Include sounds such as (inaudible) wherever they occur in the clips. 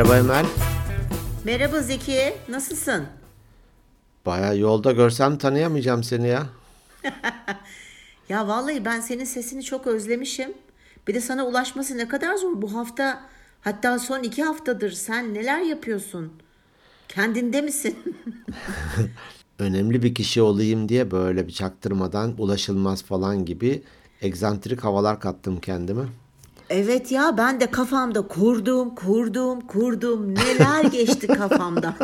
Merhaba Emel. Merhaba Zeki, nasılsın? Baya yolda görsem tanıyamayacağım seni ya. (laughs) Ya vallahi ben senin sesini çok özlemişim. Bir de sana ulaşması ne kadar zor. Bu hafta hatta son iki haftadır sen neler yapıyorsun? Kendinde misin? (laughs) (laughs) Önemli bir kişi olayım diye böyle bir çaktırmadan ulaşılmaz falan gibi egzantrik havalar kattım kendime. Evet ya ben de kafamda kurdum, kurdum, kurdum. Neler geçti (laughs) kafamdan.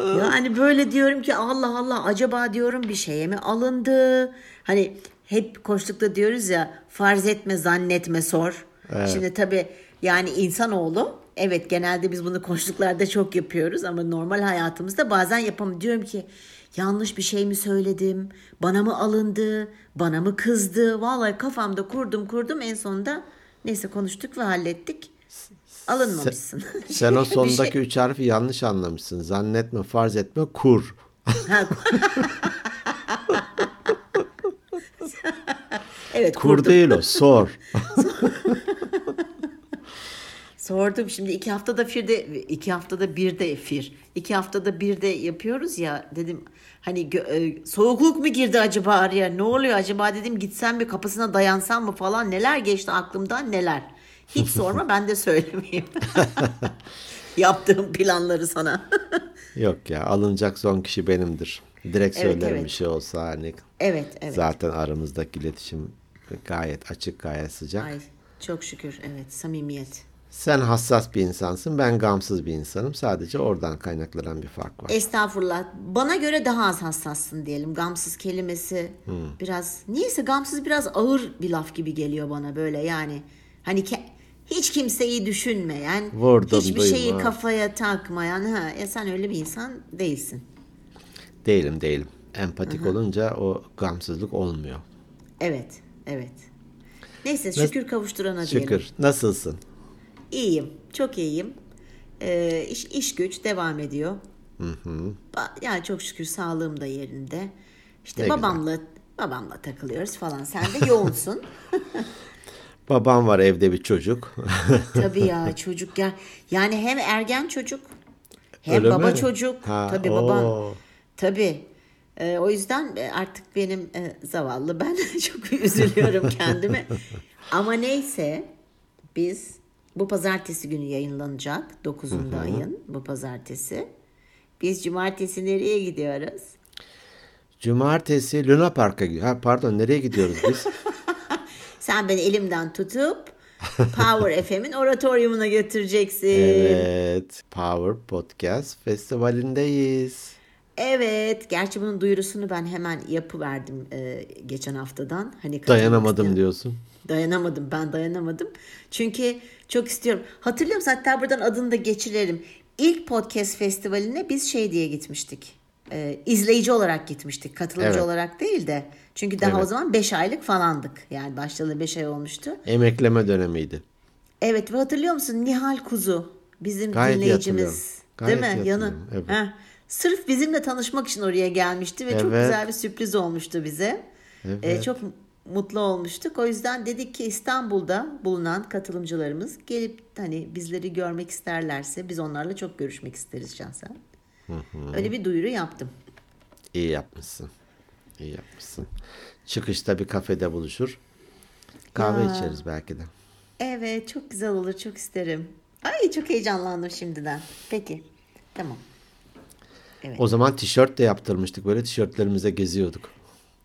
yani böyle diyorum ki Allah Allah acaba diyorum bir şeye mi alındı? Hani hep koştukta diyoruz ya farz etme zannetme sor. Şimdi tabii yani insanoğlu evet genelde biz bunu koştuklarda çok yapıyoruz ama normal hayatımızda bazen yapamıyorum. Diyorum ki yanlış bir şey mi söyledim? Bana mı alındı? Bana mı kızdı? Vallahi kafamda kurdum kurdum en sonunda neyse konuştuk ve hallettik. Alınmamışsın. Sen o (laughs) Bir şey- sondaki üç harfi yanlış anlamışsın. Zannetme, farz etme, kur. Evet Kur kurdum. değil o, sor. Sordum şimdi iki haftada bir de iki haftada bir de fir. iki haftada bir de yapıyoruz ya dedim hani e, soğukluk mu girdi acaba araya ne oluyor acaba dedim gitsem bir kapısına dayansam mı falan neler geçti aklımdan neler. Hiç sorma ben de söylemeyeyim. (laughs) Yaptığım planları sana. (laughs) Yok ya, alınacak son kişi benimdir. Direkt Evet, söylerim evet. bir şey olsa hani. evet evet. Zaten aramızdaki iletişim gayet açık, gayet sıcak. Ay çok şükür evet samimiyet. Sen hassas bir insansın, ben gamsız bir insanım. Sadece oradan kaynaklanan bir fark var. Estağfurullah. Bana göre daha az hassassın diyelim. Gamsız kelimesi biraz niyeyse gamsız biraz ağır bir laf gibi geliyor bana böyle yani. Hani ke- hiç kimseyi düşünmeyen, Vurdum, hiçbir şeyi duyma. kafaya takmayan ha ya sen öyle bir insan değilsin. Değilim, değilim. Empatik olunca o gamsızlık olmuyor. Evet, evet. Neyse şükür kavuşturana diyelim. Şükür. Nasılsın? İyiyim, çok iyiyim. Ee, iş, iş güç devam ediyor. Ba- Yani çok şükür sağlığım da yerinde. İşte Ne güzel. babamla babamla takılıyoruz falan. Sen de yoğunsun. (laughs) Babam var evde bir çocuk. (laughs) Tabii ya çocuk ya. Yani hem ergen çocuk hem Öyle baba mi? çocuk. Ha, tabii oo. babam. Tabii. Ee, o yüzden e, artık benim e, zavallı ben (laughs) çok üzülüyorum kendime. Ama neyse biz bu pazartesi günü yayınlanacak 9'unda ayın bu pazartesi. Biz cumartesi nereye gidiyoruz? Cumartesi Luna Park'a gidiyor. Ha, pardon nereye gidiyoruz biz? (laughs) Sen beni elimden tutup Power (laughs) FM'in oratoryumuna götüreceksin. evet. Power Podcast Festivali'ndeyiz. Evet, gerçi bunun duyurusunu ben hemen yapıverdim e, geçen haftadan. Hani Dayanamadım diyorsun. Dayanamadım, ben dayanamadım. Çünkü çok istiyorum. Hatırlıyor musun? Hatta buradan adını da geçirelim. İlk podcast festivaline biz şey diye gitmiştik. E, izleyici olarak gitmiştik. Katılımcı Evet. olarak değil de. Çünkü daha o Evet. zaman 5 aylık falandık. Yani başlayalı 5 ay olmuştu. Emekleme dönemiydi. Evet ve hatırlıyor musun Nihal Kuzu bizim Gayet dinleyicimiz. Gayet değil mi? Yanı. evet. Heh. Sırf bizimle tanışmak için oraya gelmişti ve çok Evet. güzel bir sürpriz olmuştu bize. Evet. Ee, çok mutlu olmuştuk. O yüzden dedik ki İstanbul'da bulunan katılımcılarımız gelip hani bizleri görmek isterlerse biz onlarla çok görüşmek isteriz şahsen. Öyle bir duyuru yaptım. İyi yapmışsın. İyi yapmışsın. Çıkışta bir kafede buluşur. Kahve Ya. içeriz belki de. Evet çok güzel olur çok isterim. Ay çok heyecanlandım şimdiden. Peki tamam. O zaman tişört de yaptırmıştık. Böyle tişörtlerimize geziyorduk.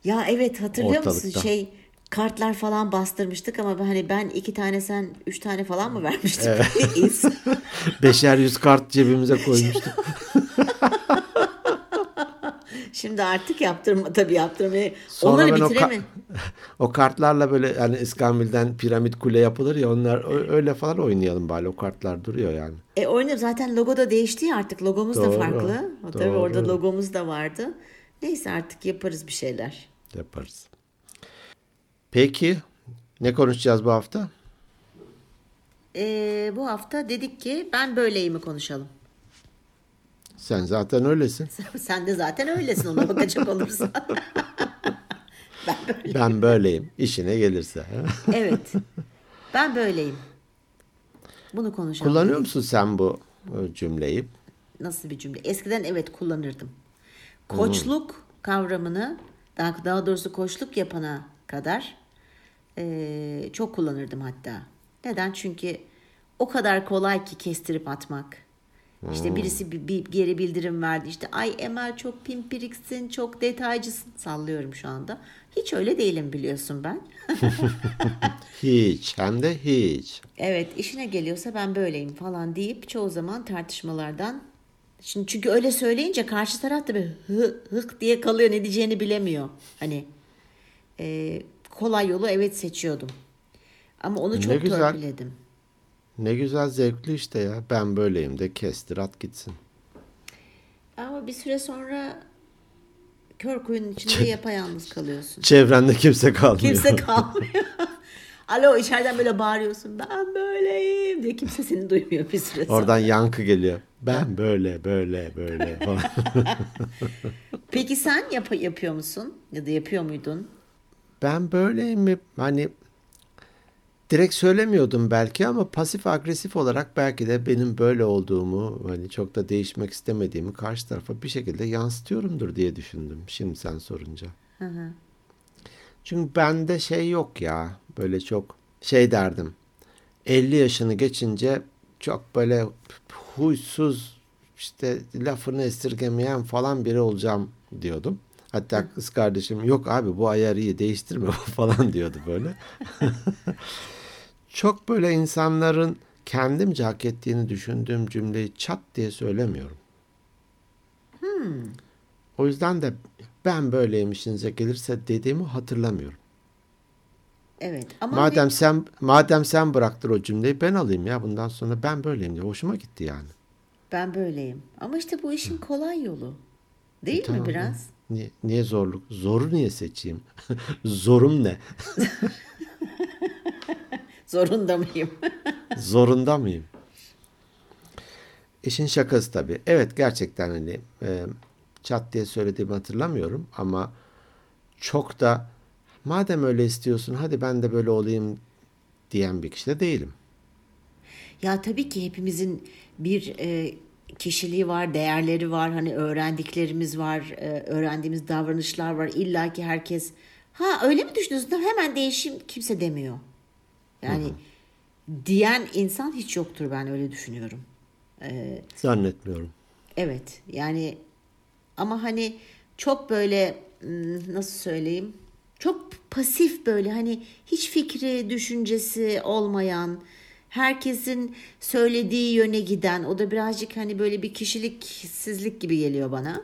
Ya evet hatırlıyor musun Ortalıkta. şey kartlar falan bastırmıştık ama hani ben iki tane sen üç tane falan mı vermiştik? İz. (laughs) Beşer yüz kart cebimize koymuştuk. (laughs) Şimdi artık yaptırma tabii yaptırmayı. Sonra Onları ben o, ka- (laughs) o kartlarla böyle hani İskambil'den piramit kule yapılır ya onlar öyle falan oynayalım bari. O kartlar duruyor yani. E oynuyor zaten logo da değişti ya artık logomuz da Doğru, farklı. O Tabii doğru. orada logomuz da vardı. Neyse artık yaparız bir şeyler. Yaparız. Peki ne konuşacağız bu hafta? E, bu hafta dedik ki ben böyleyimi konuşalım. Sen zaten öylesin. (laughs) Sen de zaten öylesin ona bakacak olursan. (laughs) ben böyle. Ben böyleyim. İşine gelirse. (laughs) Evet. Ben böyleyim. Bunu konuşalım. Kullanıyor musun sen bu e, cümleyi? Nasıl bir cümle? Eskiden evet kullanırdım. Koçluk kavramını daha, daha doğrusu koçluk yapana kadar eee, çok kullanırdım hatta. Neden? Çünkü o kadar kolay ki kestirip atmak. İşte birisi bir, bir geri bildirim verdi. İşte ay Emel çok pimpiriksin, çok detaycısın. Sallıyorum şu anda. Hiç öyle değilim biliyorsun ben. (laughs) (laughs) Hiç. Hem de hiç. Evet işine geliyorsa ben böyleyim falan deyip çoğu zaman tartışmalardan Şimdi çünkü öyle söyleyince karşı taraf da bir hı, hık diye kalıyor ne diyeceğini bilemiyor. Hani e, kolay yolu evet seçiyordum. Ama onu Ne çok güzel. törpüledim. Ne güzel zevkli işte ya. Ben böyleyim de kestir at gitsin. Ama bir süre sonra kör kuyunun içinde yapayalnız kalıyorsun. Çevrende kimse kalmıyor. Kimse kalmıyor. Alo içeriden böyle bağırıyorsun. Ben böyleyim diye kimse seni duymuyor bir süre sonra. Oradan yankı geliyor. Ben böyle böyle böyle falan. (laughs) Peki sen yap yapıyor musun? Ya da yapıyor muydun? ben böyleyim mi? Hani direkt söylemiyordum belki ama pasif agresif olarak belki de benim böyle olduğumu hani çok da değişmek istemediğimi karşı tarafa bir şekilde yansıtıyorumdur diye düşündüm şimdi sen sorunca. Çünkü bende şey yok ya böyle çok şey derdim 50 yaşını geçince çok böyle huysuz işte lafını esirgemeyen falan biri olacağım diyordum. Hatta kız kardeşim yok abi bu ayar iyi değiştirme (laughs) falan diyordu böyle. (laughs) çok böyle insanların kendimce hak ettiğini düşündüğüm cümleyi çat diye söylemiyorum. O yüzden de ben böyleyim işinize gelirse dediğimi hatırlamıyorum. Evet. Ama Madem sen madem sen bıraktır o cümleyi ben alayım ya bundan sonra ben böyleyim diye hoşuma gitti yani. ben böyleyim. Ama işte bu işin kolay yolu. Değil mi Tamam, biraz? Niye, niye zorluk? Zoru niye seçeyim? (laughs) Zorum ne? (laughs) Zorunda mıyım? (laughs) Zorunda mıyım? İşin şakası tabii. Evet gerçekten hani e, çat diye söylediğimi hatırlamıyorum ama çok da madem öyle istiyorsun hadi ben de böyle olayım diyen bir kişi de değilim. ya tabii ki hepimizin bir e, kişiliği var, değerleri var, hani öğrendiklerimiz var, e, öğrendiğimiz davranışlar var. İlla ki herkes ha öyle mi düşünüyorsun? Hemen değişim kimse demiyor. Yani diyen insan hiç yoktur ben öyle düşünüyorum. Zannetmiyorum. Evet yani ama hani çok böyle nasıl söyleyeyim çok pasif böyle hani hiç fikri düşüncesi olmayan herkesin söylediği yöne giden o da birazcık hani böyle bir kişiliksizlik gibi geliyor bana.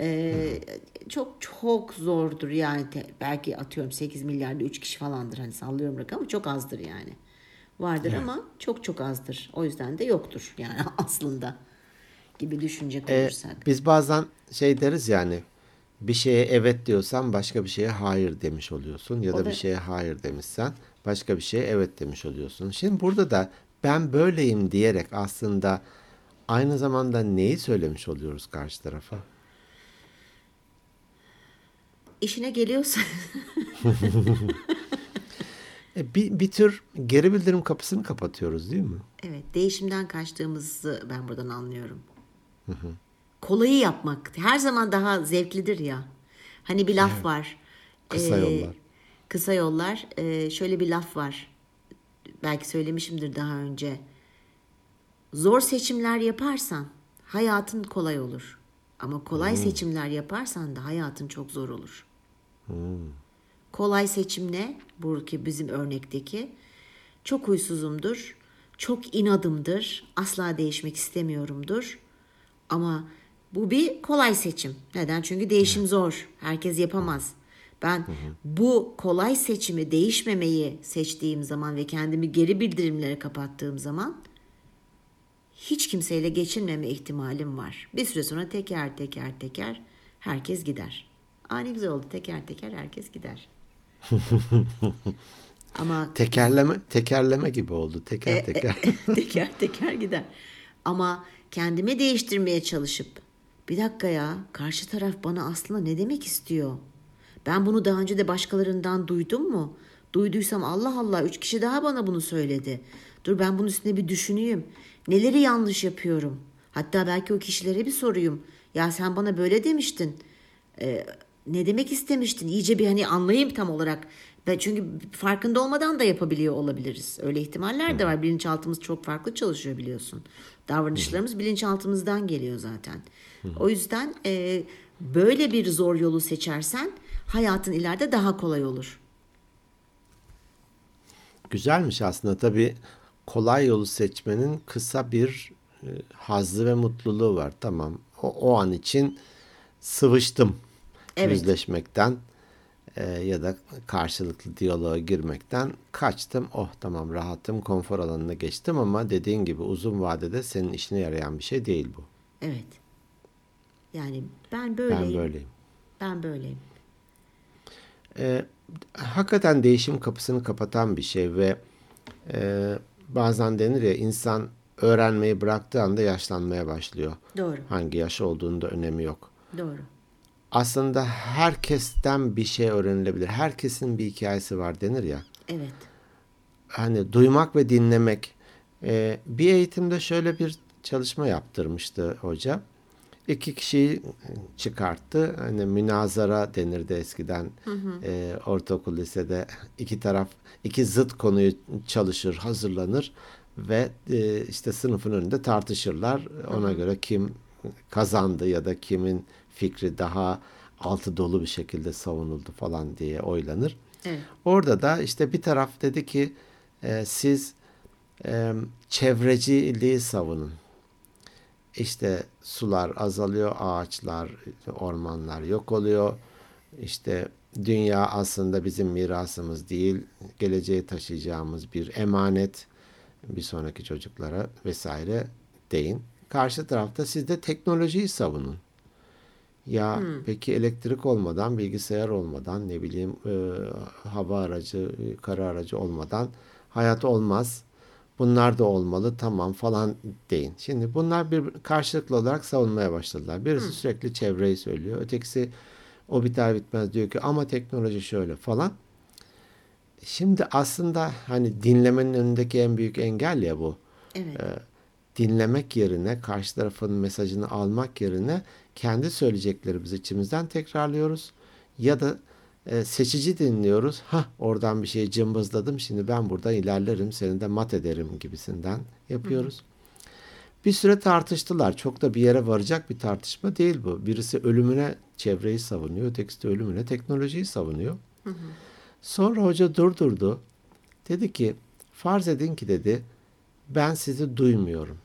Ee, çok çok zordur yani Te- belki atıyorum 8 milyarda 3 kişi falandır hani sallıyorum rakamı çok azdır yani. Vardır ama çok çok azdır. O yüzden de yoktur yani (laughs) aslında gibi düşünecek E, olursak. biz bazen şey deriz yani bir şeye evet diyorsan başka bir şeye hayır demiş oluyorsun ya da da- bir şeye hayır demişsen başka bir şeye evet demiş oluyorsun. Şimdi burada da ben böyleyim diyerek aslında aynı zamanda neyi söylemiş oluyoruz karşı tarafa? İşine geliyorsa (laughs) E, bir, bir tür geri bildirim kapısını kapatıyoruz değil mi? evet değişimden kaçtığımızı ben buradan anlıyorum. Kolayı yapmak her zaman daha zevklidir ya. Hani bir laf var. Kısa Ee, yollar. Kısa yollar. Ee, şöyle bir laf var. Belki söylemişimdir daha önce. Zor seçimler yaparsan hayatın kolay olur. Ama kolay seçimler yaparsan da hayatın çok zor olur. Kolay seçim ne? Bu ki bizim örnekteki. Çok huysuzumdur. Çok inadımdır. Asla değişmek istemiyorumdur. Ama bu bir kolay seçim. Neden? Çünkü değişim zor. Herkes yapamaz. Ben bu kolay seçimi değişmemeyi seçtiğim zaman ve kendimi geri bildirimlere kapattığım zaman hiç kimseyle geçinmeme ihtimalim var. Bir süre sonra teker teker teker herkes gider. Aa ne güzel oldu teker teker herkes gider. (laughs) Ama Tekerleme tekerleme gibi oldu. E, Teker teker. (laughs) teker teker gider. Ama kendimi değiştirmeye çalışıp bir dakika ya karşı taraf bana aslında ne demek istiyor? Ben bunu daha önce de başkalarından duydum mu? Duyduysam Allah Allah üç kişi daha bana bunu söyledi. Dur ben bunun üstüne bir düşüneyim. Neleri yanlış yapıyorum? Hatta belki o kişilere bir soruyum. Ya sen bana böyle demiştin. Ee, ne demek istemiştin? İyice bir hani anlayayım tam olarak. Çünkü farkında olmadan da yapabiliyor olabiliriz. Öyle ihtimaller de var. Bilinçaltımız çok farklı çalışıyor biliyorsun. Davranışlarımız bilinçaltımızdan geliyor zaten. O yüzden e, böyle bir zor yolu seçersen hayatın ileride daha kolay olur. Güzelmiş aslında tabii kolay yolu seçmenin kısa bir e, hazzı ve mutluluğu var. Tamam o, o an için sıvıştım Evet. yüzleşmekten e, ya da karşılıklı diyaloğa girmekten kaçtım. Oh tamam rahatım konfor alanına geçtim ama dediğin gibi uzun vadede senin işine yarayan bir şey değil bu. Evet. Yani ben böyleyim. Ben böyleyim. Ben böyleyim. E, hakikaten değişim kapısını kapatan bir şey ve e, bazen denir ya insan öğrenmeyi bıraktığı anda yaşlanmaya başlıyor. Doğru. Hangi yaş olduğunda da önemi yok. Doğru. Aslında herkesten bir şey öğrenilebilir. Herkesin bir hikayesi var denir ya. Evet. Hani duymak ve dinlemek. E, bir eğitimde şöyle bir çalışma yaptırmıştı hoca. İki kişiyi çıkarttı. Hani münazara denirdi eskiden. E, ortaokul lisede iki taraf iki zıt konuyu çalışır, hazırlanır ve e, işte sınıfın önünde tartışırlar. Ona göre kim kazandı ya da kimin fikri daha altı dolu bir şekilde savunuldu falan diye oylanır. Evet. Orada da işte bir taraf dedi ki e, siz e, çevreciliği savunun. İşte sular azalıyor, ağaçlar, ormanlar yok oluyor. İşte dünya aslında bizim mirasımız değil, geleceğe taşıyacağımız bir emanet bir sonraki çocuklara vesaire deyin. Karşı tarafta siz de teknolojiyi savunun. Ya peki elektrik olmadan, bilgisayar olmadan, ne bileyim e, hava aracı, e, kara aracı olmadan hayat olmaz. Bunlar da olmalı tamam falan deyin. Şimdi bunlar bir karşılıklı olarak savunmaya başladılar. Birisi sürekli çevreyi söylüyor. Ötekisi o biter bitmez diyor ki ama teknoloji şöyle falan. Şimdi aslında hani dinlemenin önündeki en büyük engel ya bu Evet. Dinlemek yerine karşı tarafın mesajını almak yerine kendi söyleyeceklerimizi içimizden tekrarlıyoruz ya da e, seçici dinliyoruz. Ha oradan bir şey cımbızladım şimdi ben buradan ilerlerim seni de mat ederim gibisinden yapıyoruz. Bir süre tartıştılar. Çok da bir yere varacak bir tartışma değil bu. Birisi ölümüne çevreyi savunuyor, ötekisi de ölümüne teknolojiyi savunuyor. Sonra hoca durdurdu. Dedi ki farz edin ki dedi ben sizi duymuyorum.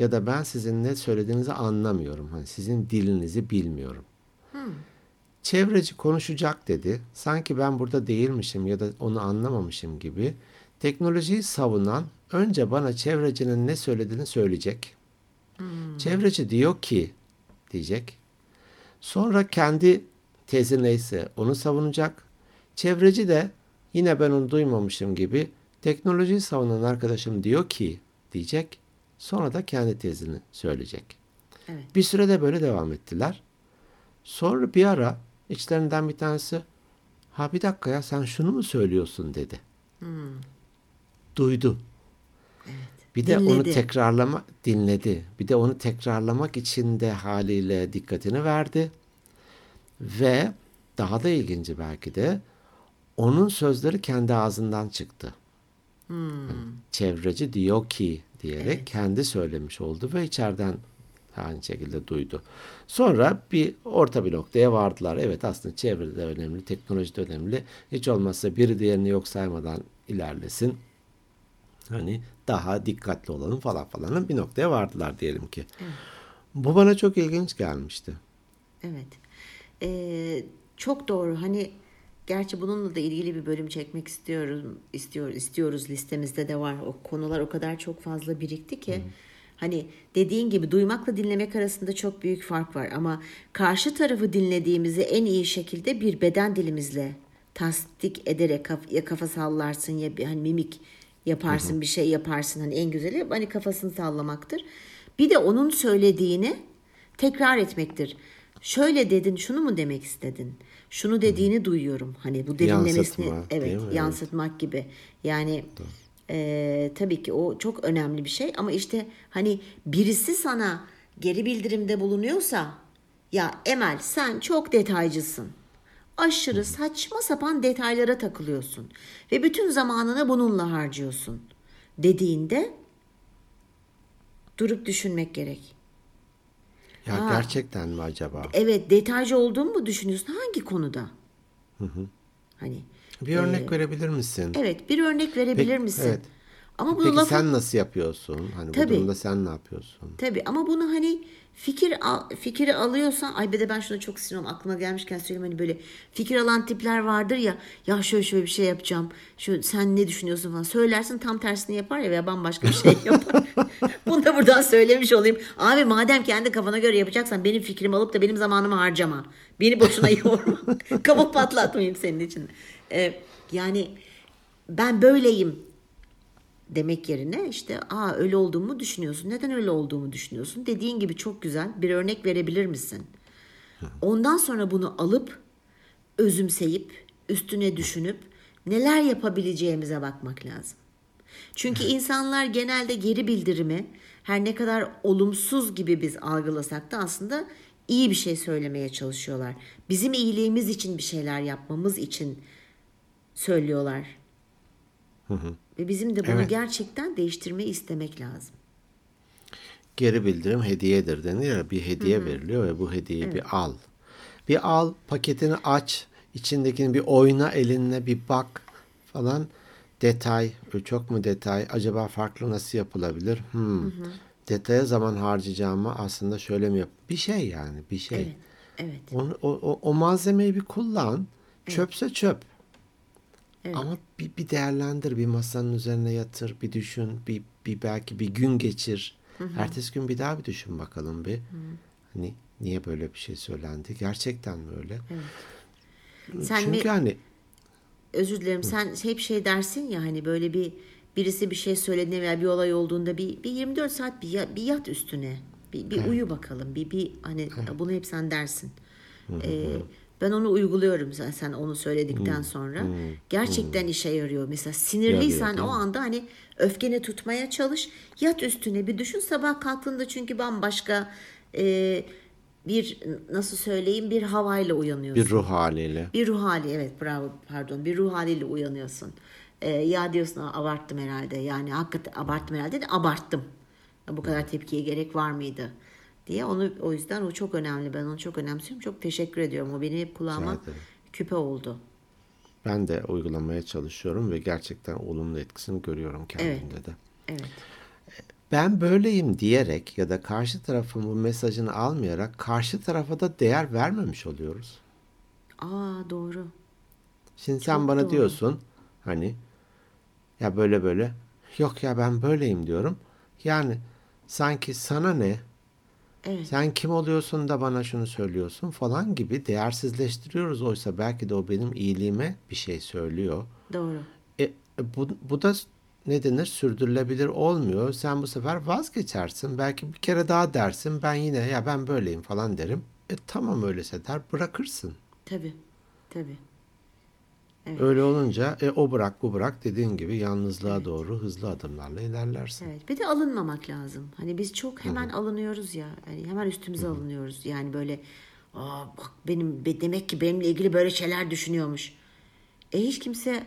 Ya da ben sizin ne söylediğinizi anlamıyorum. Hani sizin dilinizi bilmiyorum. Çevreci konuşacak dedi. Sanki ben burada değilmişim ya da onu anlamamışım gibi. Teknolojiyi savunan önce bana çevrecinin ne söylediğini söyleyecek. Çevreci diyor ki diyecek. Sonra kendi tezi neyse onu savunacak. Çevreci de yine ben onu duymamışım gibi teknolojiyi savunan arkadaşım diyor ki diyecek. Sonra da kendi tezini söyleyecek. Evet. Bir süre de böyle devam ettiler. Sonra bir ara içlerinden bir tanesi ha bir dakika ya sen şunu mu söylüyorsun dedi. Duydu. Bir de onu Dinledi. tekrarlama dinledi. Bir de onu tekrarlamak için de haliyle dikkatini verdi. Ve daha da ilginci belki de onun sözleri kendi ağzından çıktı. Çevreci diyor ki diyerek kendi söylemiş oldu ve içeriden aynı şekilde duydu. Sonra bir orta bir noktaya vardılar. Evet aslında çevre de önemli, teknoloji de önemli. Hiç olmazsa biri diğerini yok saymadan ilerlesin. Hani daha dikkatli olalım falan falan bir noktaya vardılar diyelim ki. Bu bana çok ilginç gelmişti. Evet. Ee, çok doğru. Hani gerçi bununla da ilgili bir bölüm çekmek istiyorum. istiyor istiyoruz listemizde de var. O konular o kadar çok fazla birikti ki. Hani dediğin gibi duymakla dinlemek arasında çok büyük fark var ama karşı tarafı dinlediğimizi en iyi şekilde bir beden dilimizle tasdik ederek kaf- ya kafa sallarsın ya bir hani mimik yaparsın bir şey yaparsın hani en güzeli hani kafasını sallamaktır. Bir de onun söylediğini tekrar etmektir. Şöyle dedin, şunu mu demek istedin? Şunu dediğini duyuyorum. Hani bu derinlemesine Yansıtma, evet, mi? Evet. yansıtmak gibi. Yani Ee, tabii ki o çok önemli bir şey ama işte hani birisi sana geri bildirimde bulunuyorsa ya Emel sen çok detaycısın. Aşırı saçma sapan detaylara takılıyorsun ve bütün zamanını bununla harcıyorsun dediğinde durup düşünmek gerek. Ya Ha. gerçekten mi acaba? Evet detaycı olduğumu mu düşünüyorsun? Hangi konuda? Hani Bir örnek verebilir misin? evet bir örnek verebilir Peki, misin? evet. Ama bunu Peki lafı- sen nasıl yapıyorsun? Hani Tabii. bu durumda sen ne yapıyorsun? Tabii ama bunu hani fikir al, fikri alıyorsan ay bir de ben şuna çok sinirliyim aklıma gelmişken söyleyeyim hani böyle fikir alan tipler vardır ya ya şöyle şöyle bir şey yapacağım şu sen ne düşünüyorsun falan söylersin tam tersini yapar ya veya bambaşka bir şey (laughs) yapar. Bunu da buradan söylemiş olayım. Abi madem kendi kafana göre yapacaksan benim fikrimi alıp da benim zamanımı harcama. Beni boşuna (laughs) yorma. Kafa patlatmayayım senin için. Ee, yani ben böyleyim demek yerine işte aa öyle olduğumu düşünüyorsun. Neden öyle olduğumu düşünüyorsun? Dediğin gibi çok güzel bir örnek verebilir misin? Ondan sonra bunu alıp özümseyip üstüne düşünüp neler yapabileceğimize bakmak lazım. Çünkü insanlar genelde geri bildirimi her ne kadar olumsuz gibi biz algılasak da aslında iyi bir şey söylemeye çalışıyorlar. Bizim iyiliğimiz için bir şeyler yapmamız için söylüyorlar. Ve bizim de bunu Evet. gerçekten değiştirmeyi istemek lazım. Geri bildirim hediyedir denir ya bir hediye veriliyor ve bu hediyeyi bir al. Bir al paketini aç içindekini bir oyna elinle bir bak falan detay e, çok mu detay acaba farklı nasıl yapılabilir hmm. detaya zaman harcayacağıma aslında şöyle mi yap bir şey yani bir şey Evet. Evet. Onu, o, o, o malzemeyi bir kullan çöpse çöp ama bir, bir değerlendir bir masanın üzerine yatır bir düşün bir, bir belki bir gün geçir. Ertesi gün bir daha bir düşün bakalım bir. Hani niye böyle bir şey söylendi? Gerçekten mi öyle? Sen çünkü bir hani özür dilerim. Sen hep şey dersin ya hani böyle bir birisi bir şey söylediğinde veya bir olay olduğunda bir, bir 24 saat bir, bir yat üstüne. Bir, bir uyu bakalım. Bir, bir hani bunu hep sen dersin. Ee, ben onu uyguluyorum sen, sen onu söyledikten sonra. Gerçekten işe yarıyor. Mesela sinirliysen Yarıyor, o anda hani öfkeni tutmaya çalış. Yat üstüne bir düşün. Sabah kalktığında çünkü bambaşka e, bir nasıl söyleyeyim bir havayla uyanıyorsun. bir ruh haliyle Bir ruh hali evet bravo pardon bir ruh haliyle uyanıyorsun. Ee, ya diyorsun "Aa, abarttım herhalde yani hakikaten abarttım herhalde de abarttım. Bu kadar tepkiye gerek var mıydı diye onu o yüzden o çok önemli ben onu çok önemsiyorum çok teşekkür ediyorum o benim hep kulağıma küpe oldu. ben de uygulamaya çalışıyorum ve gerçekten olumlu etkisini görüyorum kendimde de Evet ben böyleyim diyerek ya da karşı tarafın bu mesajını almayarak karşı tarafa da değer vermemiş oluyoruz. aa doğru Şimdi sen Çok bana doğru. diyorsun hani ya böyle böyle yok ya ben böyleyim diyorum. Yani sanki sana ne? Evet Sen kim oluyorsun da bana şunu söylüyorsun falan gibi değersizleştiriyoruz. Oysa belki de o benim iyiliğime bir şey söylüyor. doğru E, bu, bu da ne denir sürdürülebilir olmuyor. Sen bu sefer vazgeçersin. Belki bir kere daha dersin. Ben yine ya ben böyleyim falan derim. E tamam öyleyse der bırakırsın. tabi tabi Evet. Öyle olunca e, o bırak bu bırak dediğin gibi yalnızlığa doğru hızlı adımlarla ilerlersin. Evet. Bir de alınmamak lazım. Hani biz çok hemen alınıyoruz ya. Yani hemen üstümüze alınıyoruz. Yani böyle Aa, bak benim be- demek ki benimle ilgili böyle şeyler düşünüyormuş. E hiç kimse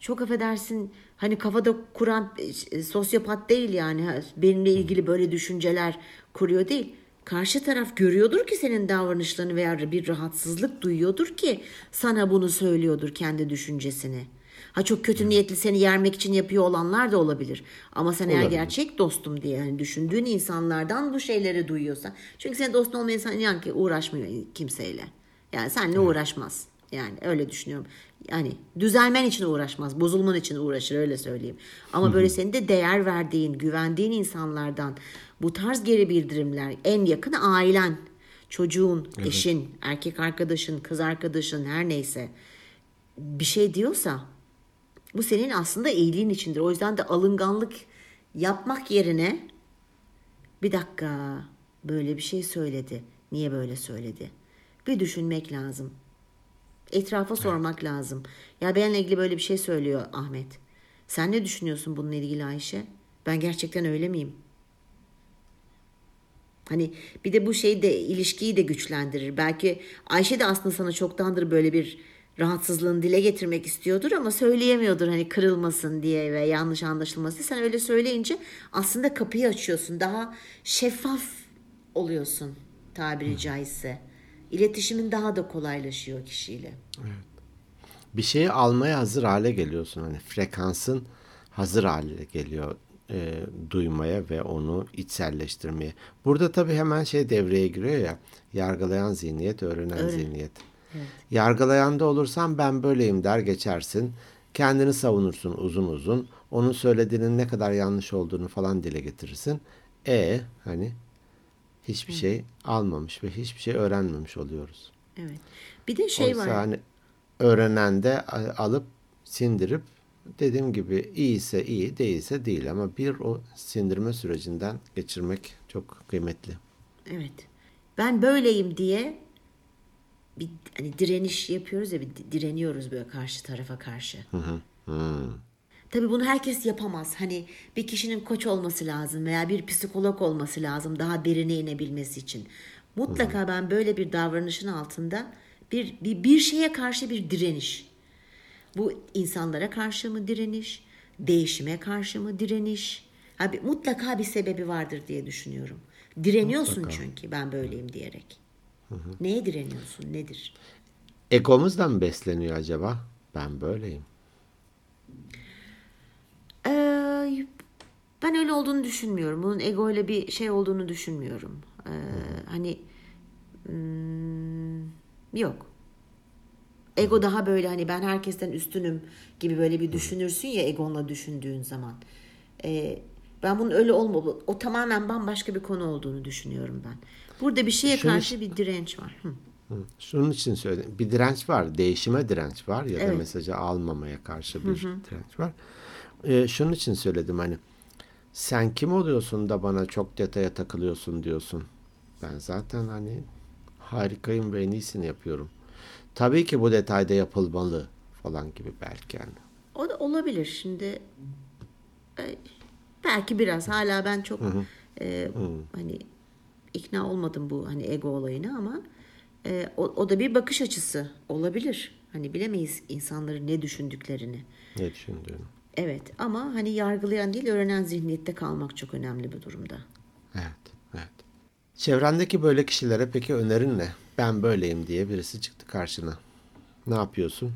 çok affedersin hani kafada kuran e, sosyopat değil yani. Benimle ilgili böyle düşünceler kuruyor değil. Karşı taraf görüyordur ki senin davranışlarını veya bir rahatsızlık duyuyordur ki sana bunu söylüyordur kendi düşüncesini. Ha çok kötü niyetli seni yermek için yapıyor olanlar da olabilir. Ama sen eğer Olabilir. gerçek dostum diye hani düşündüğün insanlardan bu şeyleri duyuyorsan. Çünkü senin dostun olmayan insan inan ki uğraşmıyor kimseyle. Yani seninle uğraşmaz. Yani öyle düşünüyorum. Yani düzelmen için uğraşmaz, bozulman için uğraşır öyle söyleyeyim. Ama böyle senin de değer verdiğin, güvendiğin insanlardan bu tarz geri bildirimler, en yakın ailen, çocuğun, eşin, erkek arkadaşın, kız arkadaşın her neyse bir şey diyorsa bu senin aslında iyiliğin içindir. O yüzden de alınganlık yapmak yerine bir dakika böyle bir şey söyledi. Niye böyle söyledi? Bir düşünmek lazım. Etrafa sormak lazım. Ya benimle ilgili böyle bir şey söylüyor Ahmet. Sen ne düşünüyorsun bununla ilgili Ayşe? Ben gerçekten öyle miyim? Hani bir de bu şey de ilişkiyi de güçlendirir. Belki Ayşe de aslında sana çoktandır böyle bir rahatsızlığını dile getirmek istiyordur ama söyleyemiyordur hani kırılmasın diye ve yanlış anlaşılmasın. Sen öyle söyleyince aslında kapıyı açıyorsun. Daha şeffaf oluyorsun tabiri caizse. İletişimin daha da kolaylaşıyor kişiyle. Bir şeyi almaya hazır hale geliyorsun. Hani frekansın hazır hale geliyor e, duymaya ve onu içselleştirmeye. Burada tabii hemen şey devreye giriyor ya. Yargılayan zihniyet, öğrenen Öyle. zihniyet. Yargılayanda olursan ben böyleyim der geçersin. Kendini savunursun uzun uzun. Onun söylediğinin ne kadar yanlış olduğunu falan dile getirirsin. E hani hiçbir şey almamış ve hiçbir şey öğrenmemiş oluyoruz. Evet. Bir de şey Oysa var. hani öğrenen de alıp sindirip dediğim gibi iyiyse iyi değilse değil ama bir o sindirme sürecinden geçirmek çok kıymetli. Evet. Ben böyleyim diye bir hani direniş yapıyoruz ya bir di- direniyoruz böyle karşı tarafa karşı. Tabii bunu herkes yapamaz. Hani bir kişinin koç olması lazım veya bir psikolog olması lazım daha derine inebilmesi için. Mutlaka ben böyle bir davranışın altında bir, bir bir şeye karşı bir direniş. Bu insanlara karşı mı direniş? Değişime karşı mı direniş? Abi mutlaka bir sebebi vardır diye düşünüyorum. Direniyorsun çünkü ben böyleyim diyerek. Neye direniyorsun? Nedir? Egomuzdan mı besleniyor acaba? Ben böyleyim. Ee, ben öyle olduğunu düşünmüyorum. Bunun ego ile bir şey olduğunu düşünmüyorum. Ee, hani hmm, yok. Ego daha böyle hani ben herkesten üstünüm gibi böyle bir düşünürsün ya egonla düşündüğün zaman. Ee, ben bunun öyle olma o tamamen bambaşka bir konu olduğunu düşünüyorum ben. Burada bir şeye Şunu- karşı bir direnç var. Hı. Hı. Şunun için söyledim. Bir direnç var. Değişime direnç var ya da Evet. mesajı almamaya karşı bir direnç var. Ee, şunun için söyledim hani sen kim oluyorsun da bana çok detaya takılıyorsun diyorsun. Ben zaten hani harikayım ve en iyisini yapıyorum. Tabii ki bu detayda yapılmalı falan gibi belki yani. O da olabilir. Şimdi e, belki biraz hala ben çok e, hani ikna olmadım bu hani ego olayına ama e, o, o da bir bakış açısı olabilir. Hani bilemeyiz insanların ne düşündüklerini. Ne düşündüğünü. Evet ama hani yargılayan değil öğrenen zihniyette kalmak çok önemli bir durumda. Evet, evet. Çevrendeki böyle kişilere peki önerin ne? Ben böyleyim diye birisi çıktı karşına. Ne yapıyorsun?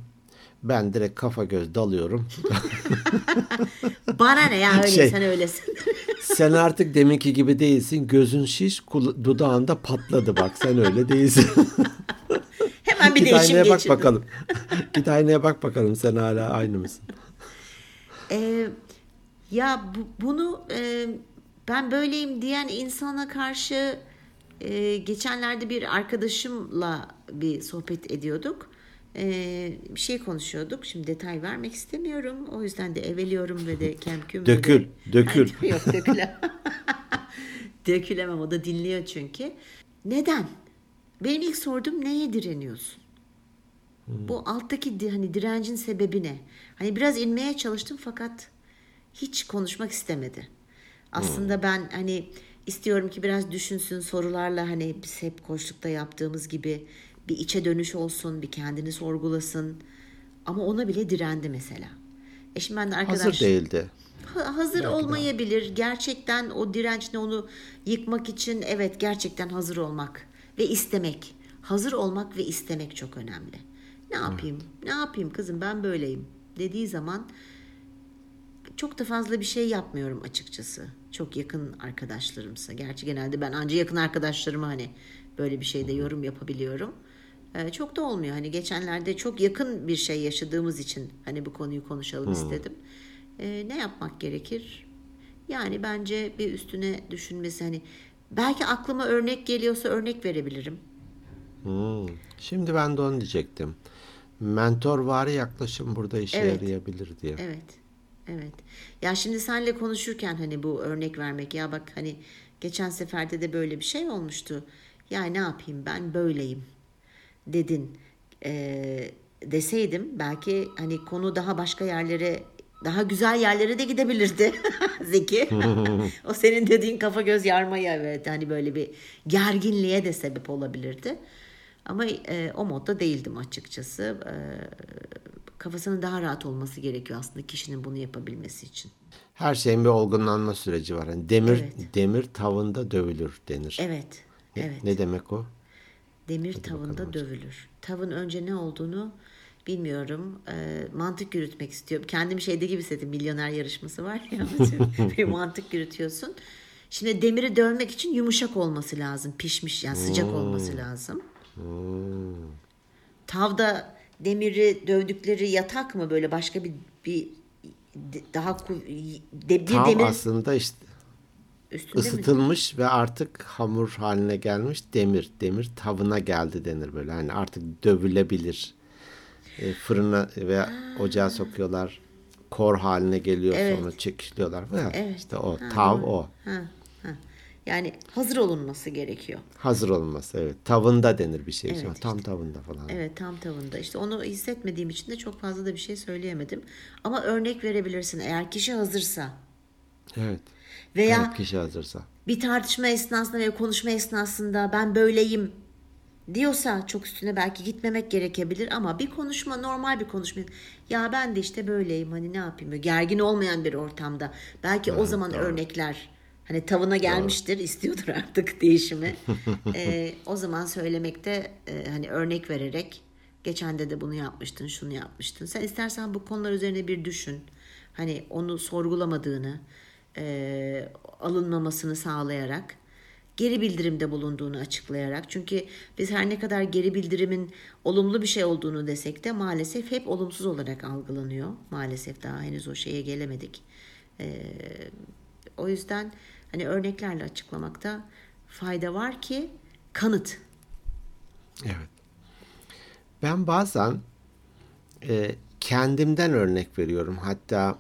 Ben direkt kafa göz dalıyorum. (laughs) Bana ne ya öyle Şey- sen öylesin. (laughs) sen artık deminki gibi değilsin. Gözün şiş, dudağında patladı bak. Sen öyle değilsin. (laughs) Hemen bir Git değişim aynaya bak geçirdim. bakalım. Git aynaya bak bakalım sen hala aynı mısın? Ee, ya bu- bunu e, ben böyleyim diyen insana karşı e, geçenlerde bir arkadaşımla bir sohbet ediyorduk. E, bir şey konuşuyorduk. Şimdi detay vermek istemiyorum. O yüzden de eveliyorum ve de kemküm. ve de- Dökül, dökül. Ay, (laughs) yok dökülemem. (laughs) Dökülemem o da dinliyor çünkü. Neden? Benim ilk sorduğum neye direniyorsun? Bu alttaki hani direncin sebebi ne? Hani biraz inmeye çalıştım fakat hiç konuşmak istemedi. Aslında ben hani istiyorum ki biraz düşünsün sorularla hani biz hep koçlukta yaptığımız gibi bir içe dönüş olsun, bir kendini sorgulasın. Ama ona bile direndi mesela. E şimdi ben de arkadaş... Hazır değildi. Ha- hazır olmayabilir. Gerçekten o dirençle onu yıkmak için evet gerçekten hazır olmak ve istemek. Hazır olmak ve istemek çok önemli. Ne yapayım? Ne yapayım kızım ben böyleyim dediği zaman çok da fazla bir şey yapmıyorum açıkçası. Çok yakın arkadaşlarımsa. Gerçi genelde ben ancak yakın arkadaşlarıma hani böyle bir şeyde yorum yapabiliyorum. Ee, çok da olmuyor. Hani geçenlerde çok yakın bir şey yaşadığımız için hani bu konuyu konuşalım istedim. Ee, ne yapmak gerekir? Yani bence bir üstüne düşünmesi hani belki aklıma örnek geliyorsa örnek verebilirim. Hmm. Şimdi ben de onu diyecektim. Mentorvari yaklaşım burada işe Evet. yarayabilir diye. Evet. Evet. Ya şimdi senle konuşurken hani bu örnek vermek ya bak hani geçen seferde de böyle bir şey olmuştu. Ya ne yapayım ben böyleyim dedin. Ee, deseydim belki hani konu daha başka yerlere daha güzel yerlere de gidebilirdi (laughs) Zeki. (laughs) o senin dediğin kafa göz yarmaya evet hani böyle bir gerginliğe de sebep olabilirdi. Ama e, o modda değildim açıkçası. E, kafasının daha rahat olması gerekiyor aslında kişinin bunu yapabilmesi için. Her şeyin bir olgunlanma süreci var. Yani demir Evet. demir tavında dövülür denir. Evet. Ne, Evet. ne demek o? Demir tavında dövülür. Tavın önce ne olduğunu bilmiyorum. Ee, mantık yürütmek istiyorum. Kendimi şeyde gibi hissettim. Milyoner yarışması var ya. (laughs) bir mantık yürütüyorsun. Şimdi demiri dövmek için yumuşak olması lazım. Pişmiş yani sıcak olması lazım. Tavda demiri dövdükleri yatak mı böyle başka bir bir daha de, bir Tam demir aslında işte üstünde mi? ısıtılmış ve artık hamur haline gelmiş demir. Demir tavına geldi denir böyle. Hani artık dövülebilir. E, fırına veya ocağa sokuyorlar. Kor haline geliyor Evet. sonra çekişliyorlar. Veya Evet. İşte o Ha, tav doğru. o. Ha, ha. Yani hazır olunması gerekiyor. Hazır olması evet. Tavında denir bir şey. Evet, Tam tavında falan. Evet tam tavında. İşte onu hissetmediğim için de çok fazla da bir şey söyleyemedim. Ama örnek verebilirsin eğer kişi hazırsa Evet. veya Evet, kişi hazırsa. bir tartışma esnasında veya konuşma esnasında ben böyleyim diyorsa çok üstüne belki gitmemek gerekebilir ama bir konuşma normal bir konuşma ya ben de işte böyleyim hani ne yapayım gergin olmayan bir ortamda belki o zaman örnekler hani tavına gelmiştir istiyordur artık (laughs) değişimi. Ee, o zaman söylemekte e, hani örnek vererek geçen de de bunu yapmıştın şunu yapmıştın. Sen istersen bu konular üzerine bir düşün. Hani onu sorgulamadığını e, alınmamasını sağlayarak geri bildirimde bulunduğunu açıklayarak. Çünkü biz her ne kadar geri bildirimin olumlu bir şey olduğunu desek de maalesef hep olumsuz olarak algılanıyor. Maalesef daha henüz o şeye gelemedik. Ee, o yüzden hani örneklerle açıklamakta fayda var ki kanıt. Evet. Ben bazen e, kendimden örnek veriyorum. Hatta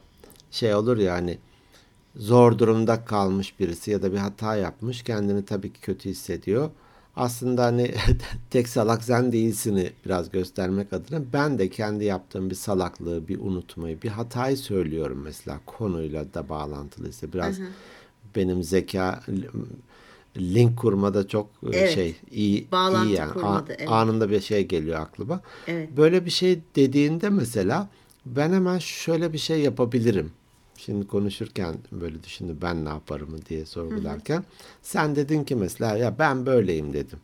şey olur ya hani zor durumda kalmış birisi ya da bir hata yapmış kendini tabii ki kötü hissediyor. Aslında hani (laughs) tek salak sen değilsini biraz göstermek adına ben de kendi yaptığım bir salaklığı, bir unutmayı, bir hatayı söylüyorum mesela konuyla da bağlantılıysa biraz benim zeka link kurmada çok e, Evet. şey iyi Bağlantı iyi yani. kurmada, A- evet. anında bir şey geliyor aklıma. Evet. Böyle bir şey dediğinde mesela ben hemen şöyle bir şey yapabilirim. Şimdi konuşurken böyle düşündüm ben ne yaparım diye sorgularken. Sen dedin ki mesela ya ben böyleyim dedim.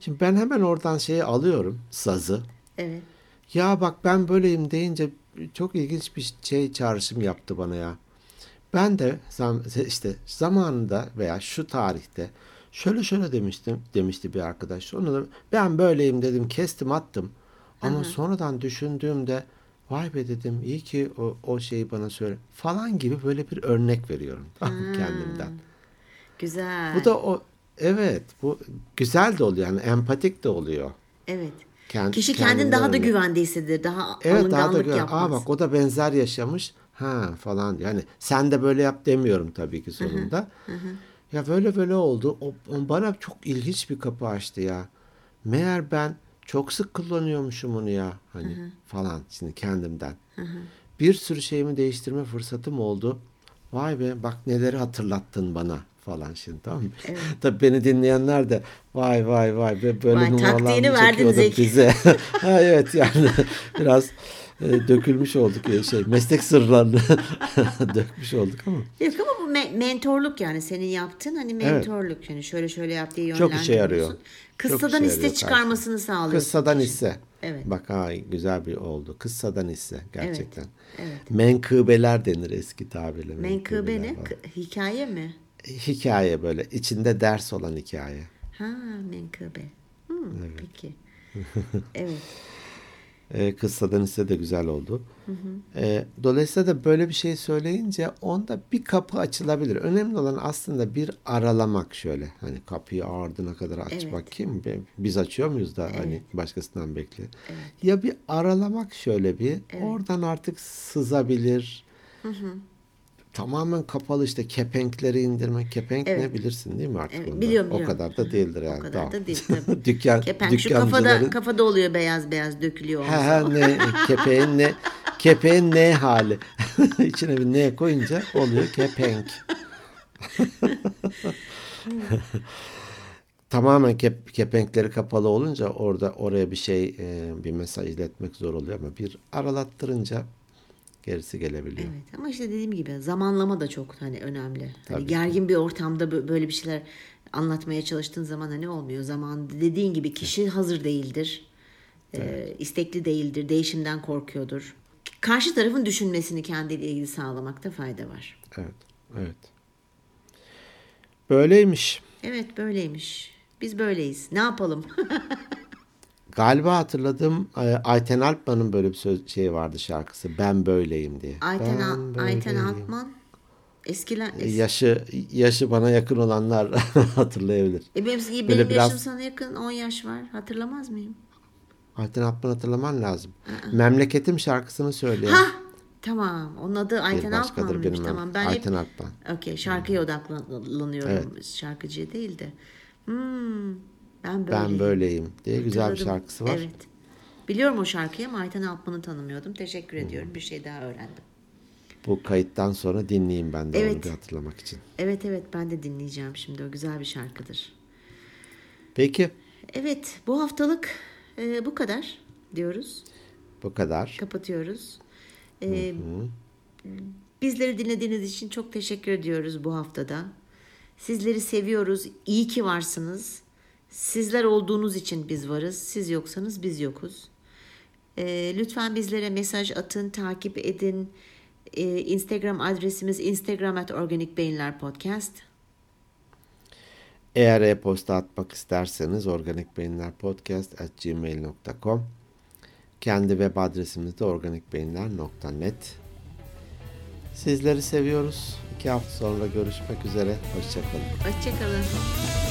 Şimdi ben hemen oradan şeyi alıyorum sazı. Evet. Ya bak ben böyleyim deyince çok ilginç bir şey çağrışım yaptı bana ya. Ben de işte zamanında veya şu tarihte şöyle şöyle demiştim demişti bir arkadaş. Onu da ben böyleyim dedim kestim attım. Ama sonradan düşündüğümde vay be dedim iyi ki o, o şeyi bana söyle falan gibi böyle bir örnek veriyorum (laughs) tamam mı, kendimden. Güzel. Bu da o evet bu güzel de oluyor yani empatik de oluyor. evet. Kend- Kişi kendini daha da örnek. güvende hissedilir. Daha Evet daha da gör. yapmaz. Aa bak o da benzer yaşamış. Ha falan. Yani sen de böyle yap demiyorum tabii ki sonunda. Ya böyle böyle oldu. O, o bana çok ilginç bir kapı açtı ya. Meğer ben çok sık kullanıyormuşum onu ya. Hani falan şimdi kendimden. Bir sürü şeyimi değiştirme fırsatım oldu. Vay be bak neleri hatırlattın bana falan şimdi tamam mı? (laughs) Tabii beni dinleyenler de vay vay vay be böyle Vay, numaralar Zeki. bize? (laughs) ha evet yani (laughs) biraz e, dökülmüş olduk ya şey meslek sırlarını (laughs) dökmüş olduk ama Yok ama bu me- mentorluk yani senin yaptığın hani mentorluk yani şöyle şöyle yap diye Çok işe yarıyor. Kıssadan işe iste çıkarmasını sağlıyorsun. kıssadan kişinin. hisse. Evet. Bak ha güzel bir oldu. Kıssadan hisse gerçekten. evet. Menkıbeler denir eski tabirle. Menkıbe ne? hikaye mi? Hikaye böyle içinde ders olan hikaye. Ha menkıbe. Hmm, Peki. evet. (laughs) E, kıssadan hisse de güzel oldu. E, dolayısıyla da böyle bir şey söyleyince onda bir kapı açılabilir. Önemli olan aslında bir aralamak şöyle. Hani kapıyı ardına kadar aç Evet. Be- Biz açıyor muyuz da hani başkasından bekle. Ya bir aralamak şöyle bir. Oradan artık sızabilir. Tamamen kapalı işte kepenkleri indirmek. Kepenk ne Evet. bilirsin değil mi artık Evet, onda? biliyorum, O biliyorum. kadar da değildir yani. O kadar Tamam. da değil tabii. (laughs) Dükkan, Kepenk şu kafada dükkancıların- kafada oluyor beyaz beyaz dökülüyor. Ha, ha, ne kepeğin ne kepeğin ne hali. (laughs) İçine bir ne koyunca oluyor kepenk. (laughs) Tamamen kep, kepenkleri kapalı olunca orada oraya bir şey e, bir mesaj iletmek zor oluyor ama bir aralattırınca gerisi gelebiliyor. Evet ama işte dediğim gibi zamanlama da çok hani önemli. Hani Tabii ki. gergin bir ortamda bö- böyle bir şeyler anlatmaya çalıştığın zaman hani olmuyor. Zaman dediğin gibi kişi hazır değildir. Ee, istekli değildir. Değişimden korkuyordur. Karşı tarafın düşünmesini kendiyle ilgili sağlamakta fayda var. Evet, evet. Böyleymiş. Evet böyleymiş. Biz böyleyiz. Ne yapalım? (laughs) Galiba hatırladığım e, Ayten Alpman'ın böyle bir söz şey vardı şarkısı. Ben böyleyim diye. Ayten, ben Al- Ayten böyleyim. Altman eskiler es- Yaşı yaşı bana yakın olanlar (laughs) hatırlayabilir. e benim, benim Böyle yaşım biraz- sana yakın 10 yaş var. Hatırlamaz mıyım? Ayten Alpman hatırlaman lazım. Memleketim şarkısını söylüyor. Ha tamam. Onun adı Ayten Altman'mış. benim. Tamam ben Ayten hep Alpman. Okey şarkıya odaklanıyorum. Şarkıcıya değil de. Hmm, ben böyleyim. Ben böyleyim diye güzel bir Hatırladım. şarkısı var. Evet. Biliyorum o şarkıyı ama Ayten Altman'ı tanımıyordum. Teşekkür Hmm. ediyorum. Bir şey daha öğrendim. Bu kayıttan sonra dinleyeyim ben de onu Evet. bir hatırlamak için. Evet evet ben de dinleyeceğim şimdi. O güzel bir şarkıdır. Peki Evet bu haftalık e, bu kadar diyoruz. bu kadar. Kapatıyoruz. E, bizleri dinlediğiniz için çok teşekkür ediyoruz bu haftada. Sizleri seviyoruz. İyi ki varsınız. Sizler olduğunuz için biz varız. Siz yoksanız biz yokuz. E, lütfen bizlere mesaj atın, takip edin. E, Instagram adresimiz instagram at organik beyinler podcast. Eğer e-posta atmak isterseniz organikbeyinlerpodcast.gmail.com Kendi web adresimiz de organikbeyinler.net Sizleri seviyoruz. İki hafta sonra görüşmek üzere. Hoşçakalın. Hoşçakalın.